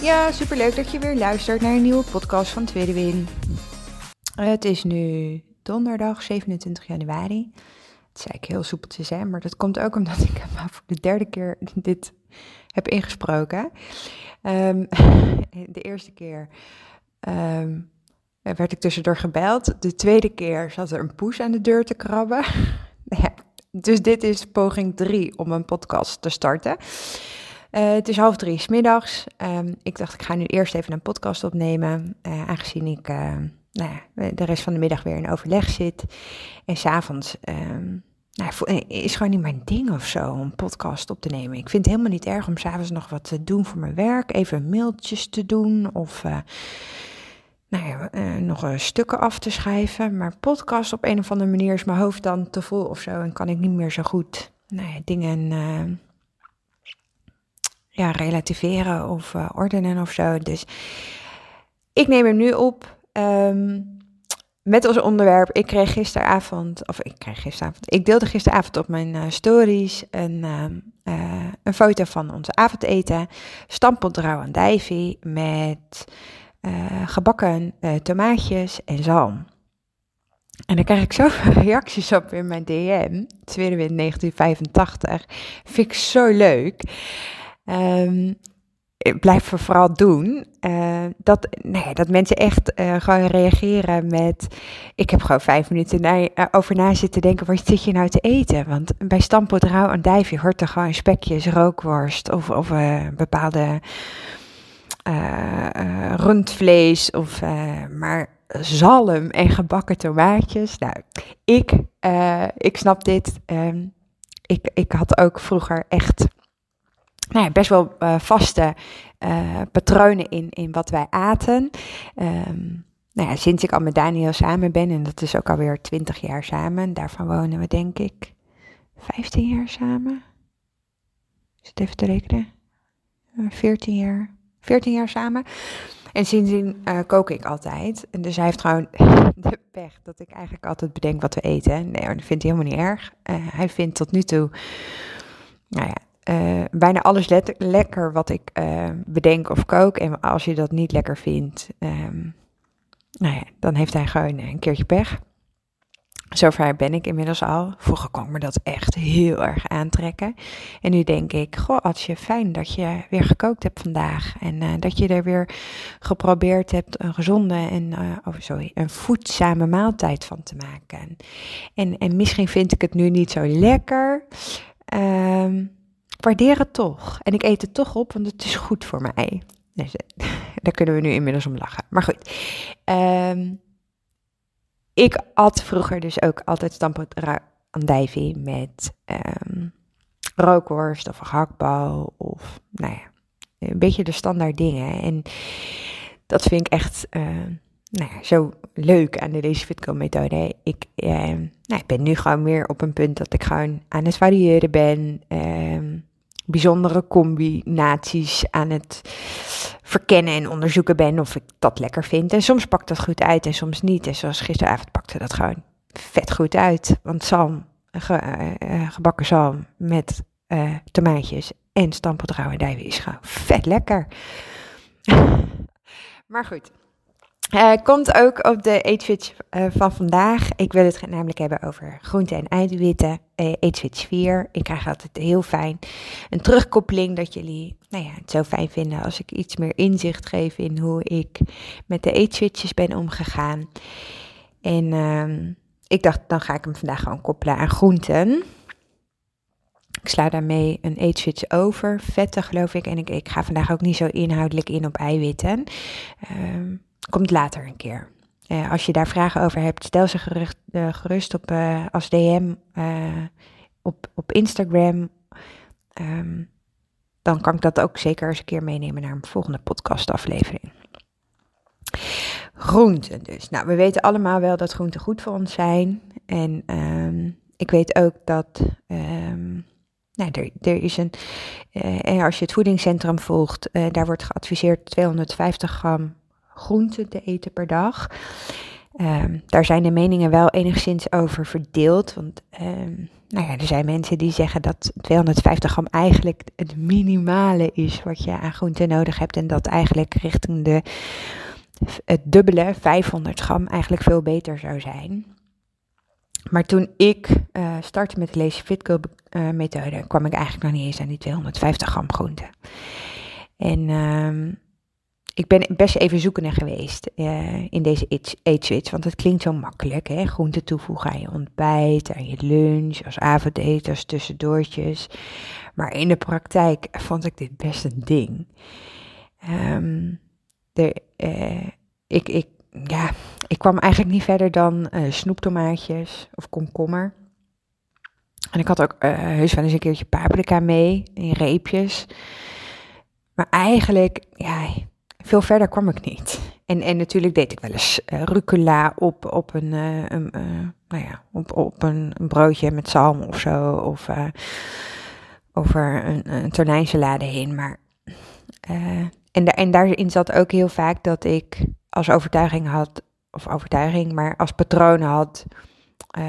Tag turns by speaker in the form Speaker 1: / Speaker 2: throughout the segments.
Speaker 1: Ja, super leuk dat je weer luistert naar een nieuwe podcast van Tweede Win. Het is nu donderdag 27 januari. Het zei ik heel soepeltjes, hè, maar dat komt ook omdat ik voor de derde keer dit heb ingesproken. Um, de eerste keer um, werd ik tussendoor gebeld. De tweede keer zat er een poes aan de deur te krabben. ja, dus dit is poging drie om een podcast te starten. Uh, het is half drie s middags. Um, ik dacht, ik ga nu eerst even een podcast opnemen, uh, aangezien ik uh, nou ja, de rest van de middag weer in overleg zit. En s'avonds um, nou, is gewoon niet mijn ding of zo om een podcast op te nemen. Ik vind het helemaal niet erg om s'avonds nog wat te doen voor mijn werk, even mailtjes te doen of nou ja, nog stukken af te schrijven. Maar podcast op een of andere manier is mijn hoofd dan te vol of zo en kan ik niet meer zo goed nou ja, dingen ja, relativeren of uh, ordenen of zo. Dus ik neem hem nu op um, met als onderwerp. Ik kreeg gisteravond, of ik kreeg gisteravond, ik deelde gisteravond op mijn uh, stories een, uh, een foto van onze avondeten. Stampot rauw dijvie met gebakken tomaatjes en zalm. En dan krijg ik zoveel reacties op in mijn DM. Het is weer in 1985. Vind ik zo leuk. Um, blijf vooral doen. Uh, dat, nee, dat mensen echt uh, gewoon reageren met... Ik heb gewoon vijf minuten uh, over na zitten denken... wat zit je nou te eten? Want bij stampot rauw en dijfje hoort er gewoon spekjes, rookworst... of, of bepaalde rundvlees of... maar zalm en gebakken tomaatjes. Nou, ik, ik snap dit. Um, ik, ik had ook vroeger echt nou best wel uh, vaste uh, patronen in, in wat wij aten. Um, nou ja, sinds ik al met Daniel samen ben, en dat is ook alweer 20 jaar samen, daarvan wonen we denk ik 15 jaar samen. Is het even te rekenen? 14 eh, jaar. 14 jaar samen. En sindsdien uh, kook ik altijd. En dus hij heeft gewoon de pech dat ik eigenlijk altijd bedenk wat we eten. Nee, dat vindt hij helemaal niet erg. Hij vindt tot nu toe, nou ja, uh, bijna alles lekker wat ik uh, bedenk of kook. En als je dat niet lekker vindt, um, nou ja, dan heeft hij gewoon een keertje pech. Zover ben ik inmiddels al. Vroeger kon ik me dat echt heel erg aantrekken. En nu denk ik, goh, je fijn dat je weer gekookt hebt vandaag. En uh, dat je er weer geprobeerd hebt een gezonde en, oh sorry, een voedzame maaltijd van te maken. En, en misschien vind ik het nu niet zo lekker. Um, waardeer het toch. En ik eet het toch op, want het is goed voor mij. Dus, daar kunnen we nu inmiddels om lachen. Maar goed. Um, ik at vroeger dus ook altijd stampot andijvie met um, rookworst of hakbal of nou ja, een beetje de standaard dingen. En dat vind ik echt uh, nou ja, zo leuk aan de Lazy Fitco methode. Ik, uh, nou, ik ben nu gewoon meer op een punt dat ik gewoon aan het variëren ben. Um, bijzondere combinaties aan het verkennen en onderzoeken ben of ik dat lekker vind. En soms pakt dat goed uit en soms niet. En zoals gisteravond pakte dat gewoon vet goed uit. Want zalm, ge, uh, gebakken zalm met uh, tomaatjes en stampeldrouw en dijven is gewoon vet lekker. maar goed, uh, komt ook op de Eatswitch uh, van vandaag. Ik wil het namelijk hebben over groente en eiwitten. Uh, Eatswitch 4. Ik krijg altijd heel fijn een terugkoppeling dat jullie nou ja, het zo fijn vinden als ik iets meer inzicht geef in hoe ik met de Eatswitches ben omgegaan. En uh, ik dacht, dan ga ik hem vandaag gewoon koppelen aan groenten. Ik sla daarmee een eetswitch over, vetten geloof ik. En ik, ik ga vandaag ook niet zo inhoudelijk in op eiwitten. Uh, Komt later een keer. Uh, als je daar vragen over hebt, stel ze gerust, uh, gerust op, uh, als DM op, op Instagram. Um, dan kan ik dat ook zeker eens een keer meenemen naar een volgende podcastaflevering. Groenten dus. Nou, we weten allemaal wel dat groenten goed voor ons zijn. En um, ik weet ook dat um, nou, er, er is een, uh, als je het voedingscentrum volgt, daar wordt geadviseerd 250 gram groenten te eten per dag. Um, daar zijn de meningen wel enigszins over verdeeld. Want um, nou ja, er zijn mensen die zeggen dat 250 gram eigenlijk het minimale is wat je aan groenten nodig hebt. En dat eigenlijk richting de, het dubbele, 500 gram, eigenlijk veel beter zou zijn. Maar toen ik uh, startte met de Lazy Fit Girl uh, methode, kwam ik eigenlijk nog niet eens aan die 250 gram groenten. En um, ik ben best even zoekende geweest uh, in deze eetswitch, want het klinkt zo makkelijk. Hè? Groenten toevoegen aan je ontbijt, aan je lunch, als avondeten, als tussendoortjes. Maar in de praktijk vond ik dit best een ding. Um, de, uh, ik, ik, ja, ik kwam eigenlijk niet verder dan uh, snoeptomaatjes of komkommer. En ik had ook heus wel eens een keertje paprika mee in reepjes. Maar eigenlijk, ja, veel verder kwam ik niet. En, en natuurlijk deed ik wel eens uh, rucola op, op, een, uh, nou ja, op, op een, broodje met zalm of zo. Of over een, een tonijnsalade heen. Maar, en, en daarin zat ook heel vaak dat ik als overtuiging had, of overtuiging, maar als patroon had.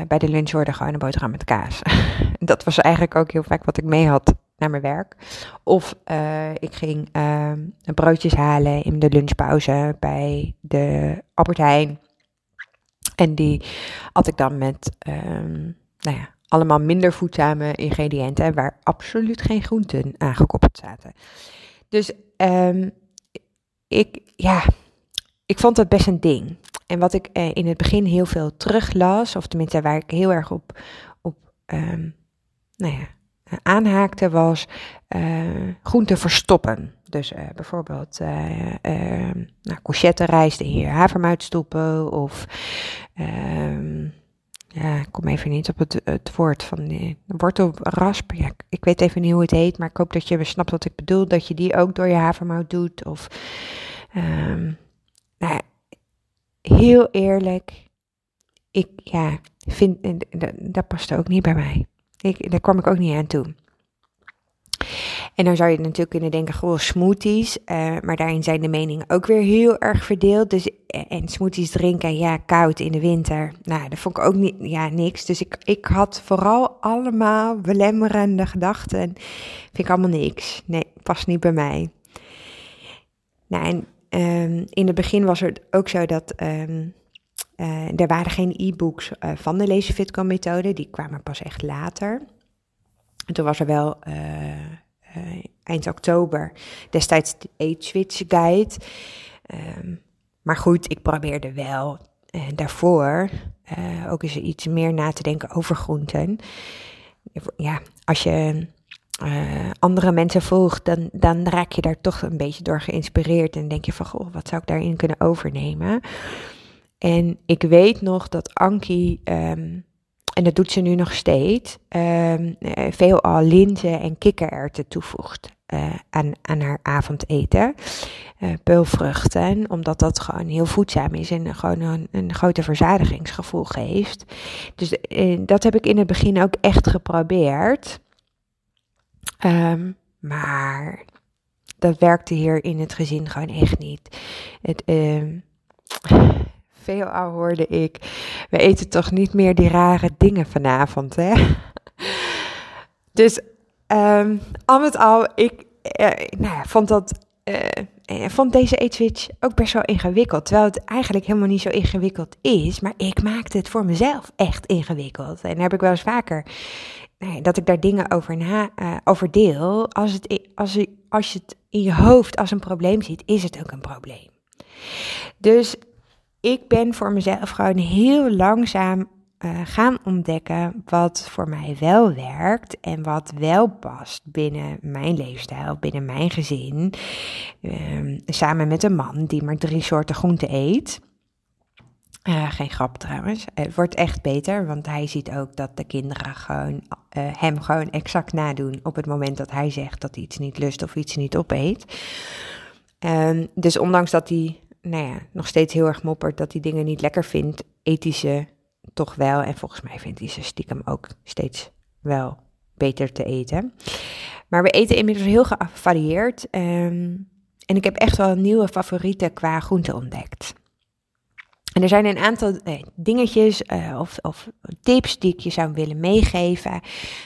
Speaker 1: bij de lunch worden gewoon een boterham met kaas. dat was eigenlijk ook heel vaak wat ik mee had naar mijn werk. Of uh, ik ging uh, broodjes halen in de lunchpauze bij de Albert Heijn. En die had ik dan met, um, nou ja, allemaal minder voedzame ingrediënten waar absoluut geen groenten aangekoppeld zaten. Dus um, ik, ja, ik vond dat best een ding. En wat ik uh, in het begin heel veel teruglas, of tenminste waar ik heel erg op, op um, nou ja, aanhaakte was uh, groenten verstoppen. Dus uh, bijvoorbeeld uh, nou, courgette in je havermout stoppen of ehm, ja, ik kom even niet op het, het woord van die wortelrasp. Ik weet even niet hoe het heet, maar ik hoop dat je snapt wat ik bedoel. Dat je die ook door je havermout doet. Of, um, nou, heel eerlijk, ik ja, vind, dat, dat past ook niet bij mij. Ik, daar kwam ik ook niet aan toe. En dan zou je natuurlijk kunnen denken, gewoon smoothies. Uh, maar daarin zijn de meningen ook weer heel erg verdeeld. Dus, eh, en smoothies drinken, ja, koud in de winter. Nou, dat vond ik ook niet, ja, niks. Dus ik, ik had vooral allemaal belemmerende gedachten. Vind ik allemaal niks. Nee, past niet bij mij. Nou, en um, in het begin was het ook zo dat... Um, uh, er waren geen e-books uh, van de Lazy Fitco methode, die kwamen pas echt later. En toen was er wel uh, eind oktober destijds de Age Switch Guide. Um, maar goed, ik probeerde wel daarvoor ook eens iets meer na te denken over groenten. Ja, als je andere mensen volgt, dan, dan raak je daar toch een beetje door geïnspireerd. En denk je van, goh, wat zou ik daarin kunnen overnemen? En ik weet nog dat Ankie, um, en dat doet ze nu nog steeds, um, veelal linzen en kikkererwten toevoegt uh, aan, aan haar avondeten. Uh, peulvruchten, omdat dat gewoon heel voedzaam is en gewoon een, een grote verzadigingsgevoel geeft. Dus dat heb ik in het begin ook echt geprobeerd. Um, maar dat werkte hier in het gezin gewoon echt niet. Het, veelal hoorde ik, we eten toch niet meer die rare dingen vanavond, hè? dus um, al met al, ik uh, nou ja, vond dat... Uh, vond deze eetswitch ook best wel ingewikkeld. Terwijl het eigenlijk helemaal niet zo ingewikkeld is. Maar ik maakte het voor mezelf echt ingewikkeld. En heb ik wel eens vaker nee, dat ik daar dingen over, na, uh, deel. Als, het, als, als je het in je hoofd als een probleem ziet, is het ook een probleem. Dus ik ben voor mezelf gewoon heel langzaam uh, gaan ontdekken wat voor mij wel werkt en wat wel past binnen mijn leefstijl, binnen mijn gezin. Uh, samen met een man die maar drie soorten groenten eet. Uh, geen grap trouwens. Het wordt echt beter, want hij ziet ook dat de kinderen gewoon, uh, hem gewoon exact nadoen op het moment dat hij zegt dat hij iets niet lust of iets niet opeet. Um, dus ondanks dat hij nou ja, nog steeds heel erg moppert dat hij dingen niet lekker vindt, ze toch wel. En volgens mij vindt hij ze stiekem ook steeds wel beter te eten. Maar we eten inmiddels heel gevarieerd. Um, en ik heb echt wel nieuwe favorieten qua groente ontdekt. En er zijn een aantal eh, dingetjes uh, of, of, tips die ik je zou willen meegeven.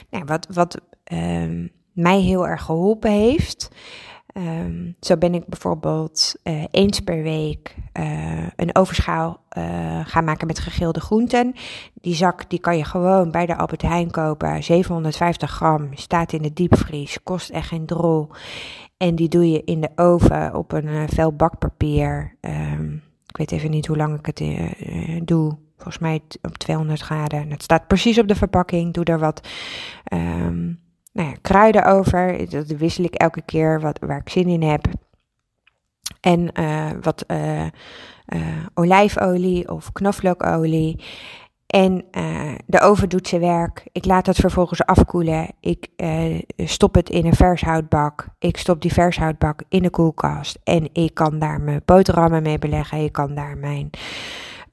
Speaker 1: Nou, wat wat um, mij heel erg geholpen heeft. Um, zo ben ik bijvoorbeeld uh, eens per week uh, een overschaal uh, gaan maken met gegilde groenten. Die zak die kan je gewoon bij de Albert Heijn kopen. 750 gram, staat in de diepvries, kost echt geen drol. En die doe je in de oven op een vel bakpapier. Um, ik weet even niet hoe lang ik het doe. Volgens mij op 200 graden. Het staat precies op de verpakking. Doe daar wat... Um, nou ja, kruiden over. Dat wissel ik elke keer wat, waar ik zin in heb. En uh, wat uh, uh, olijfolie of knoflookolie. En de oven doet zijn werk. Ik laat het vervolgens afkoelen. Ik stop het in een vershoutbak. Ik stop die vershoutbak in de koelkast. En ik kan daar mijn boterhammen mee beleggen. Ik kan daar mijn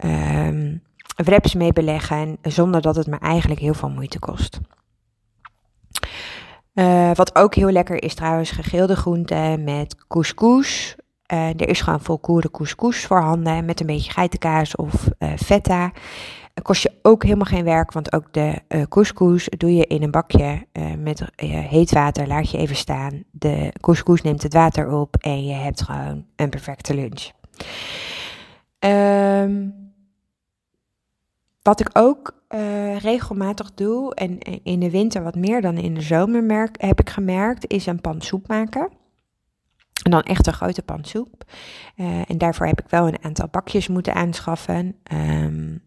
Speaker 1: um, wraps mee beleggen. Zonder dat het me eigenlijk heel veel moeite kost. Uh, wat ook heel lekker is trouwens, gegilde groenten met couscous. Uh, er is gewoon volkoren couscous voorhanden met een beetje geitenkaas of uh, feta. kost je ook helemaal geen werk, want ook de couscous doe je in een bakje met heet water, laat je even staan. De couscous neemt het water op en je hebt gewoon een perfecte lunch. Um, wat ik ook uh, regelmatig doe, en in de winter wat meer dan in de zomer merk, heb ik gemerkt, is een pan soep maken. En dan echt een grote pan soep. Uh, en daarvoor heb ik wel een aantal bakjes moeten aanschaffen. Um,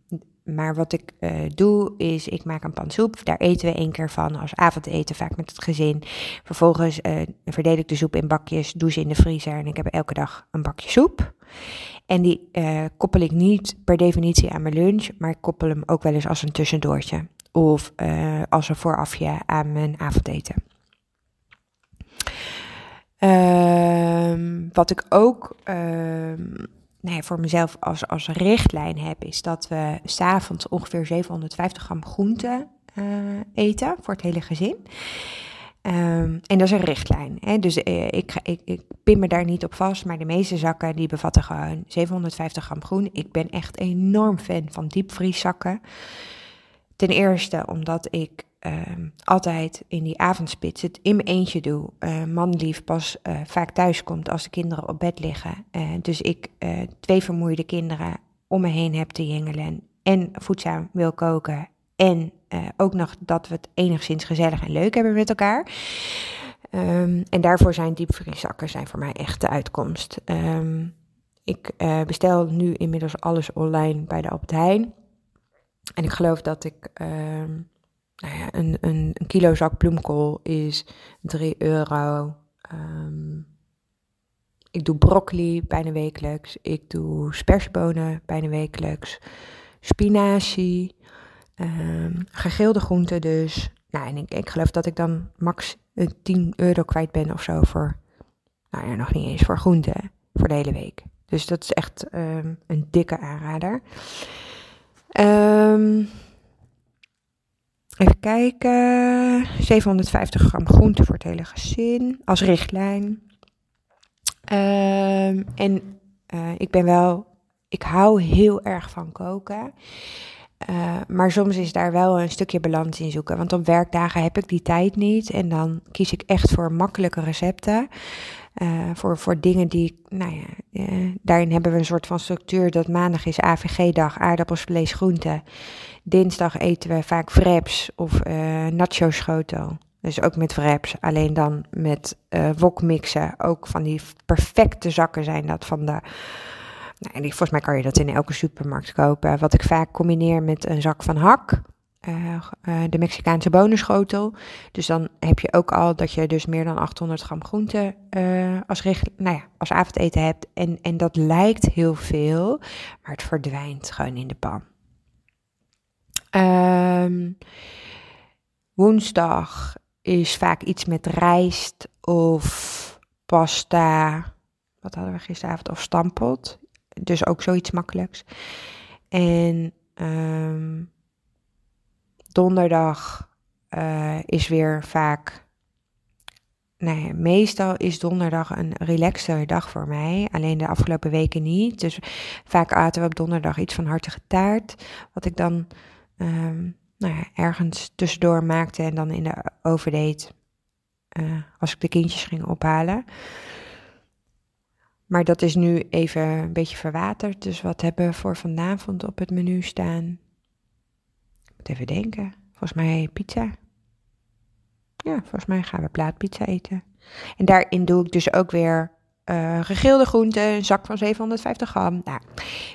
Speaker 1: maar wat ik uh, doe, is ik maak een pan soep. Daar eten we één keer van als avondeten, vaak met het gezin. Vervolgens uh, verdeel ik de soep in bakjes, doe ze in de vriezer en ik heb elke dag een bakje soep. En die uh, koppel ik niet per definitie aan mijn lunch, maar ik koppel hem ook wel eens als een tussendoortje. Of als een voorafje aan mijn avondeten. Uh, wat ik ook ehm, nee, voor mezelf als, als richtlijn heb, is dat we s'avonds ongeveer 750 gram groente uh, eten voor het hele gezin. Um, en dat is een richtlijn. Hè? Dus uh, ik, ik, ik pin me daar niet op vast, maar de meeste zakken die bevatten gewoon 750 gram groen. Ik ben echt enorm fan van diepvrieszakken. Ten eerste omdat ik uh, altijd in die avondspits het in mijn eentje doe. Uh, manlief pas uh, vaak thuis komt als de kinderen op bed liggen. Uh, dus ik twee vermoeide kinderen om me heen heb te jingelen en voedzaam wil koken. En ook nog dat we het enigszins gezellig en leuk hebben met elkaar. Um, en daarvoor zijn diepvrieszakken zijn voor mij echt de uitkomst. Um, ik bestel nu inmiddels alles online bij de Albert Heijn. En ik geloof dat ik ehm, nou ja, een, een, een, kilo zak bloemkool is 3 euro. Um, ik doe broccoli bijna wekelijks. Ik doe spersiebonen bijna wekelijks. Spinazie. Um, gegilde groenten dus. Nou, en ik, ik geloof dat ik dan max 10 euro kwijt ben of zo voor... Nou ja, nog niet eens voor groenten. Voor de hele week. Dus dat is echt um, een dikke aanrader. Um, Even kijken. 750 gram groente voor het hele gezin als richtlijn. Um, en uh, ik ben wel, ik hou heel erg van koken. Uh, maar soms is daar wel een stukje balans in zoeken. Want op werkdagen heb ik die tijd niet. En dan kies ik echt voor makkelijke recepten. Uh, voor, voor dingen die, nou ja, daarin hebben we een soort van structuur dat maandag is AVG-dag, aardappels, vlees, groenten. Dinsdag eten we vaak wraps of uh, nacho schotel. Dus ook met wraps, alleen dan met wokmixen. Ook van die perfecte zakken zijn dat van de... Nou, volgens mij kan je dat in elke supermarkt kopen. Wat ik vaak combineer met een zak van hak. de Mexicaanse bonenschotel. Dus dan heb je ook al dat je dus meer dan 800 gram groente als, nou ja, als avondeten hebt. En, en dat lijkt heel veel, maar het verdwijnt gewoon in de pan. Ehm, woensdag is vaak iets met rijst of pasta. Wat hadden we gisteravond? Of stampot. Dus ook zoiets makkelijks. En ehm, donderdag uh, is weer vaak. Nee, meestal is donderdag een relaxter dag voor mij. Alleen de afgelopen weken niet. Dus vaak aten we op donderdag iets van hartige taart. Wat ik dan um, nou ja, ergens tussendoor maakte en dan in de oven deed. Uh, als ik de kindjes ging ophalen. Maar dat is nu even een beetje verwaterd. Dus wat hebben we voor vanavond op het menu staan? Moet even denken. Volgens mij pizza. Ja, volgens mij gaan we plaatpizza eten. En daarin doe ik dus ook weer uh, gegilde groenten, een zak van 750 gram. Nou,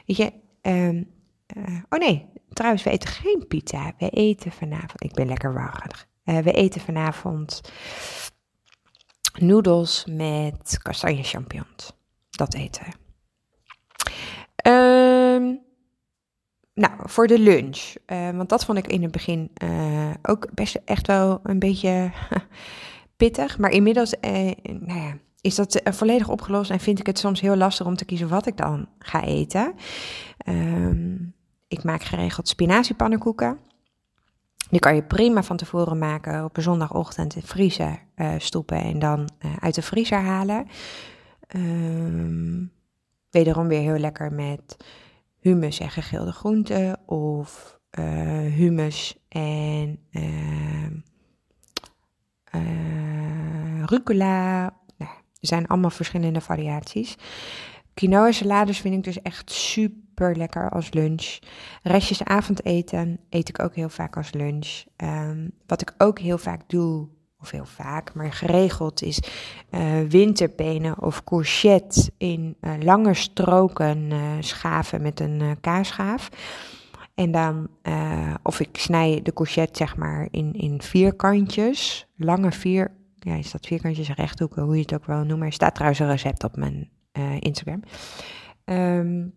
Speaker 1: weet je, um, uh, oh nee, trouwens, we eten geen pizza. We eten vanavond, ik ben lekker warrig. Uh, we eten vanavond noedels met kastanje champignons dat eten. Um, nou, voor de lunch. Uh, want dat vond ik in het begin uh, ook best echt wel een beetje pittig. Maar inmiddels nou ja, is dat volledig opgelost en vind ik het soms heel lastig om te kiezen wat ik dan ga eten. Um, ik maak geregeld spinaziepannenkoeken. Die kan je prima van tevoren maken op een zondagochtend in vriezer stoppen en dan uit de vriezer halen. Um, wederom weer heel lekker met humus en gegilde groenten of uh, humus en uh, uh, rucola. Nou, er zijn allemaal verschillende variaties. Quinoa salades vind ik dus echt super lekker als lunch. Restjes avondeten eet ik ook heel vaak als lunch. Um, wat ik ook heel vaak doe of heel vaak, maar geregeld is uh, winterpenen of courgette in uh, lange stroken uh, schaven met een kaasschaaf. En dan, of ik snij de courgette zeg maar in, in vierkantjes, lange vier, ja is dat vierkantjes, rechthoeken, hoe je het ook wel noemt. Er staat trouwens een recept op mijn Instagram. Um,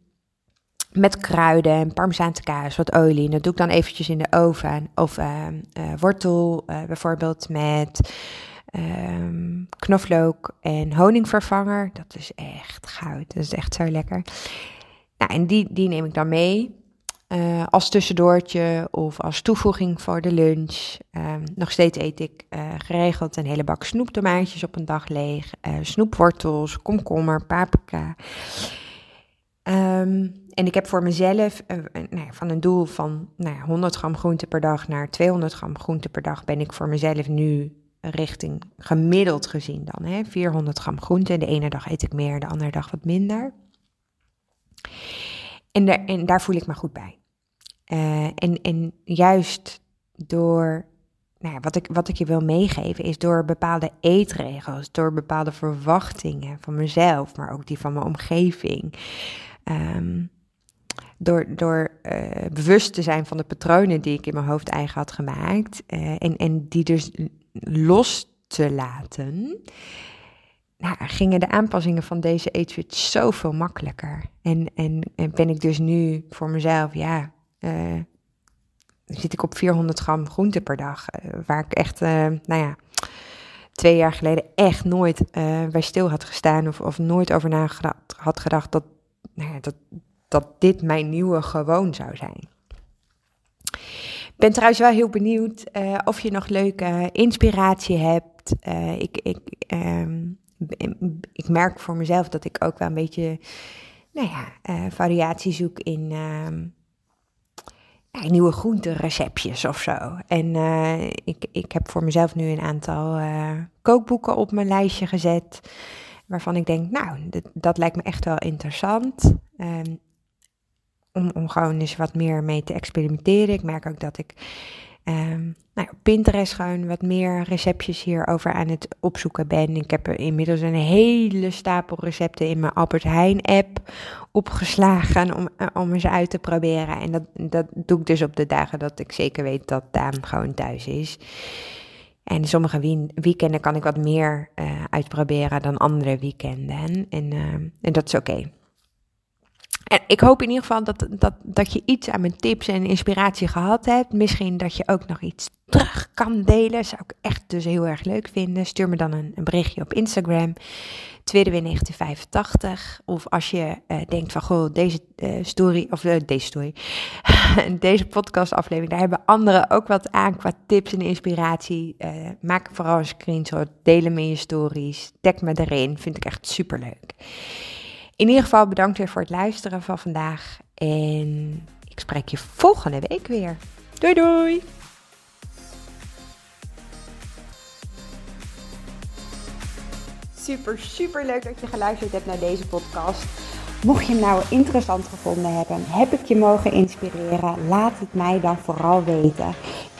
Speaker 1: met kruiden en parmezaanse kaas, wat olie. Dat doe ik dan eventjes in de oven. Of uh, uh, wortel uh, bijvoorbeeld met um, knoflook en honingvervanger. Dat is echt goud. Dat is echt zo lekker. Nou, en die, die neem ik dan mee. Als tussendoortje of als toevoeging voor de lunch. Um, nog steeds eet ik geregeld een hele bak snoeptomaatjes op een dag leeg. snoepwortels, komkommer, paprika. Um, en ik heb voor mezelf uh, nou van een doel van nou ja, 100 gram groente per dag naar 200 gram groente per dag ben ik voor mezelf nu richting gemiddeld gezien dan. Hè, 400 gram groente. De ene dag eet ik meer, de andere dag wat minder. En, daar, en daar voel ik me goed bij. Uh, en, en juist door nou ja, wat, ik, wat ik je wil meegeven is door bepaalde eetregels, door bepaalde verwachtingen van mezelf, maar ook die van mijn omgeving. Um, door, door uh, bewust te zijn van de patronen die ik in mijn hoofd eigen had gemaakt uh, en, en die dus los te laten, nou, gingen de aanpassingen van deze eetswitch zoveel makkelijker. En, en, en ben ik dus nu voor mezelf, ja, uh, zit ik op 400 gram groente per dag, waar ik echt, nou ja, twee jaar geleden echt nooit bij stil had gestaan of, of nooit over nagedacht had gedacht dat, nou ja, dat dat dit mijn nieuwe gewoon zou zijn. Ik ben trouwens wel heel benieuwd uh, of je nog leuke inspiratie hebt. Uh, ik, ik, um, ik merk voor mezelf dat ik ook wel een beetje nou ja, uh, variatie zoek in um, ja, nieuwe groentereceptjes of zo. En ik, ik heb voor mezelf nu een aantal kookboeken op mijn lijstje gezet. Waarvan ik denk, nou, dat, lijkt me echt wel interessant. Um, om, om gewoon eens wat meer mee te experimenteren. Ik merk ook dat ik ehm, nou, op Pinterest gewoon wat meer receptjes hierover aan het opzoeken ben. Ik heb er inmiddels een hele stapel recepten in mijn Albert Heijn app opgeslagen om, eh, om eens uit te proberen. En dat, dat doe ik dus op de dagen dat ik zeker weet dat Daan gewoon thuis is. En sommige weekenden kan ik wat meer uh, uitproberen dan andere weekenden. En, uh, en dat is oké. En ik hoop in ieder geval dat, dat, dat je iets aan mijn tips en inspiratie gehad hebt. Misschien dat je ook nog iets terug kan delen. Zou ik echt dus heel erg leuk vinden. Stuur me dan een, berichtje op Instagram. Tweede weer 1985. Of als je uh, denkt van, goh, deze uh, story, of uh, deze story, deze podcastaflevering, daar hebben anderen ook wat aan qua tips en inspiratie. maak vooral een screenshot, deel hem in je stories, tag me erin, vind ik echt super leuk. In ieder geval bedankt weer voor het luisteren van vandaag. En ik spreek je volgende week weer. Doei doei! Super, super leuk dat je geluisterd hebt naar deze podcast. Mocht je hem nou interessant gevonden hebben, heb ik je mogen inspireren, laat het mij dan vooral weten.